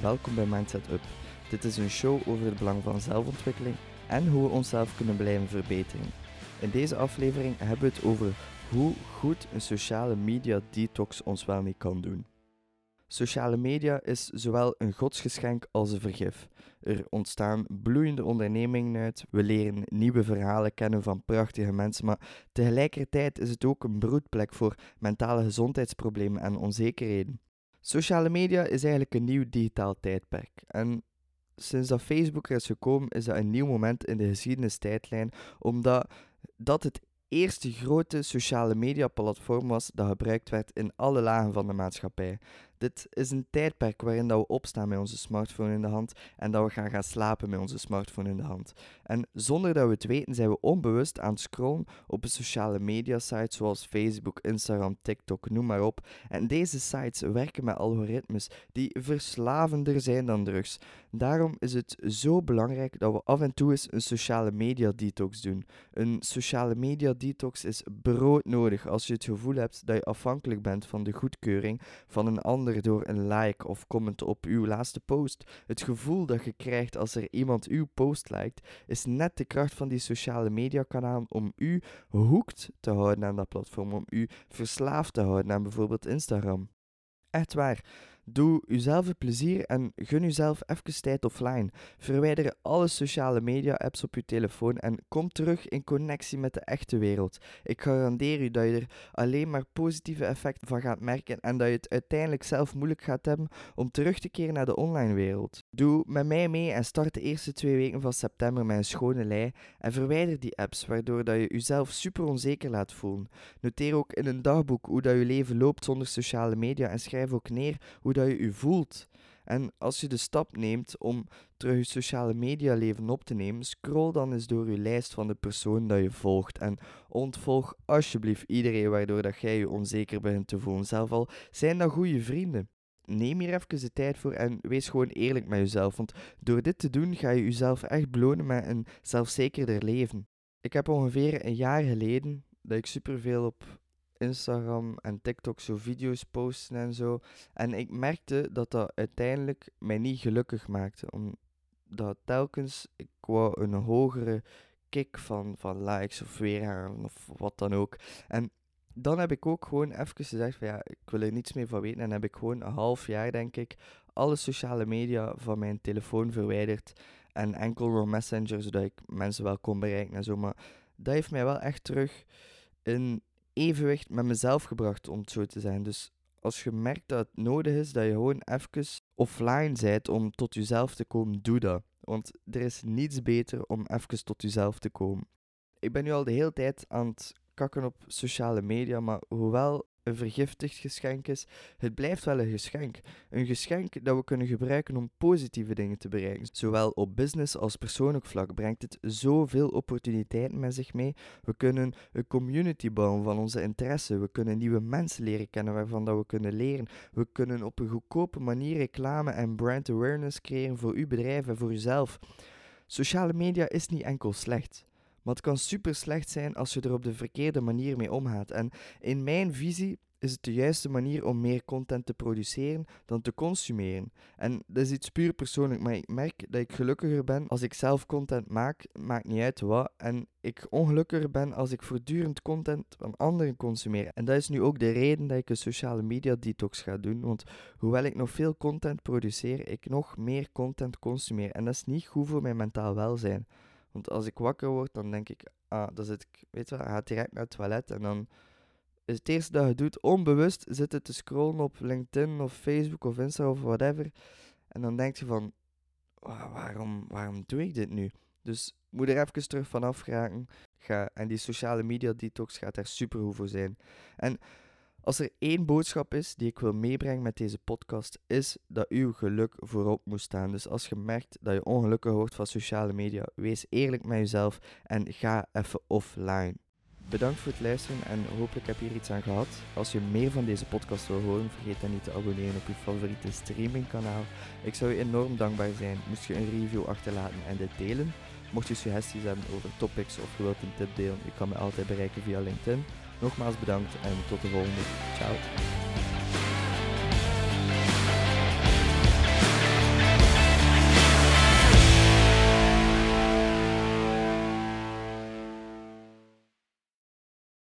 welkom bij Mindset Up. Dit is een show over het belang van zelfontwikkeling en hoe we onszelf kunnen blijven verbeteren. In deze aflevering hebben we het over hoe goed een sociale media detox ons wel mee kan doen. Sociale media is zowel een godsgeschenk als een vergif. Er ontstaan bloeiende ondernemingen uit, we leren nieuwe verhalen kennen van prachtige mensen, maar tegelijkertijd is het ook een broedplek voor mentale gezondheidsproblemen en onzekerheden. Sociale media is eigenlijk een nieuw digitaal tijdperk. En sinds dat Facebook er is gekomen, is dat een nieuw moment in de geschiedenistijdlijn, omdat dat het eerste grote sociale media platform was dat gebruikt werd in alle lagen van de maatschappij. Dit is een tijdperk waarin dat we opstaan met onze smartphone in de hand en dat we gaan gaan slapen met onze smartphone in de hand. En zonder dat we het weten zijn we onbewust aan het scrollen op een sociale media sites zoals Facebook, Instagram, TikTok, noem maar op. En deze sites werken met algoritmes die verslavender zijn dan drugs. Daarom is het zo belangrijk dat we af en toe eens een sociale media detox doen. Een sociale media detox is broodnodig als je het gevoel hebt dat je afhankelijk bent van de goedkeuring van een ander door een like of comment op uw laatste post. Het gevoel dat je krijgt als er iemand uw post liked, is net de kracht van die sociale media kanalen om u hoekt te houden aan dat platform, om u verslaafd te houden aan bijvoorbeeld Instagram. Echt waar. Doe uzelf een plezier en gun uzelf even tijd offline. Verwijder alle sociale media apps op je telefoon en kom terug in connectie met de echte wereld. Ik garandeer u dat je er alleen maar positieve effecten van gaat merken en dat je het uiteindelijk zelf moeilijk gaat hebben om terug te keren naar de online wereld. Doe met mij mee en start de eerste twee weken van september met een schone lei en verwijder die apps waardoor dat je jezelf super onzeker laat voelen. Noteer ook in een dagboek hoe dat je leven loopt zonder sociale media en schrijf ook neer hoe dat je je voelt. En als je de stap neemt om terug je sociale media leven op te nemen, scroll dan eens door je lijst van de persoon dat je volgt en ontvolg alsjeblieft iedereen waardoor dat jij je onzeker begint te voelen. Zelf al zijn dat goede vrienden. Neem hier even de tijd voor en wees gewoon eerlijk met jezelf, want door dit te doen ga je jezelf echt belonen met een zelfzekerder leven. Ik heb ongeveer een jaar geleden dat ik superveel op Instagram en TikTok zo video's posten en zo. En ik merkte dat dat uiteindelijk mij niet gelukkig maakte. Omdat telkens ik wou een hogere kick van, van likes of weergaan of wat dan ook. En dan heb ik ook gewoon even gezegd van ja, ik wil er niets meer van weten. En heb ik gewoon een half jaar, denk ik, alle sociale media van mijn telefoon verwijderd. En enkel door Messenger, zodat ik mensen wel kon bereiken en zo. Maar dat heeft mij wel echt terug in evenwicht met mezelf gebracht, om het zo te zijn. Dus als je merkt dat het nodig is dat je gewoon even offline bent om tot jezelf te komen, doe dat. Want er is niets beter om even tot jezelf te komen. Ik ben nu al de hele tijd aan het kakken op sociale media, maar hoewel een vergiftigd geschenk is, het blijft wel een geschenk. Een geschenk dat we kunnen gebruiken om positieve dingen te bereiken. Zowel op business als persoonlijk vlak brengt het zoveel opportuniteiten met zich mee. We kunnen een community bouwen van onze interesse. We kunnen nieuwe mensen leren kennen waarvan dat we kunnen leren. We kunnen op een goedkope manier reclame en brand awareness creëren voor uw bedrijf en voor uzelf. Sociale media is niet enkel slecht. Maar het kan super slecht zijn als je er op de verkeerde manier mee omgaat. En in mijn visie is het de juiste manier om meer content te produceren dan te consumeren. En dat is iets puur persoonlijk, maar ik merk dat ik gelukkiger ben als ik zelf content maak, maakt niet uit wat. En ik ongelukkiger ben als ik voortdurend content van anderen consumeer. En dat is nu ook de reden dat ik een sociale media detox ga doen. Want hoewel ik nog veel content produceer, ik nog meer content consumeer. En dat is niet goed voor mijn mentaal welzijn. Want als ik wakker word, dan denk ik, ah, dan zit ik, weet je wel, ga direct naar het toilet en dan is het eerste dat je doet, onbewust zitten te scrollen op LinkedIn of Facebook of Instagram of whatever. En dan denk je van, waarom, waarom doe ik dit nu? Dus moet er even terug vanaf geraken. Ga, en die sociale media detox gaat daar super goed voor zijn. En als er één boodschap is die ik wil meebrengen met deze podcast, is dat uw geluk voorop moet staan. Dus als je merkt dat je ongelukkig wordt van sociale media, wees eerlijk met jezelf en ga even offline. Bedankt voor het luisteren en hopelijk heb je hier iets aan gehad. Als je meer van deze podcast wil horen, vergeet dan niet te abonneren op je favoriete streamingkanaal. Ik zou je enorm dankbaar zijn moest je een review achterlaten en dit delen. Mocht je suggesties hebben over topics of je wilt een tip delen, je kan me altijd bereiken via LinkedIn. Nogmaals bedankt en tot de volgende. Ciao.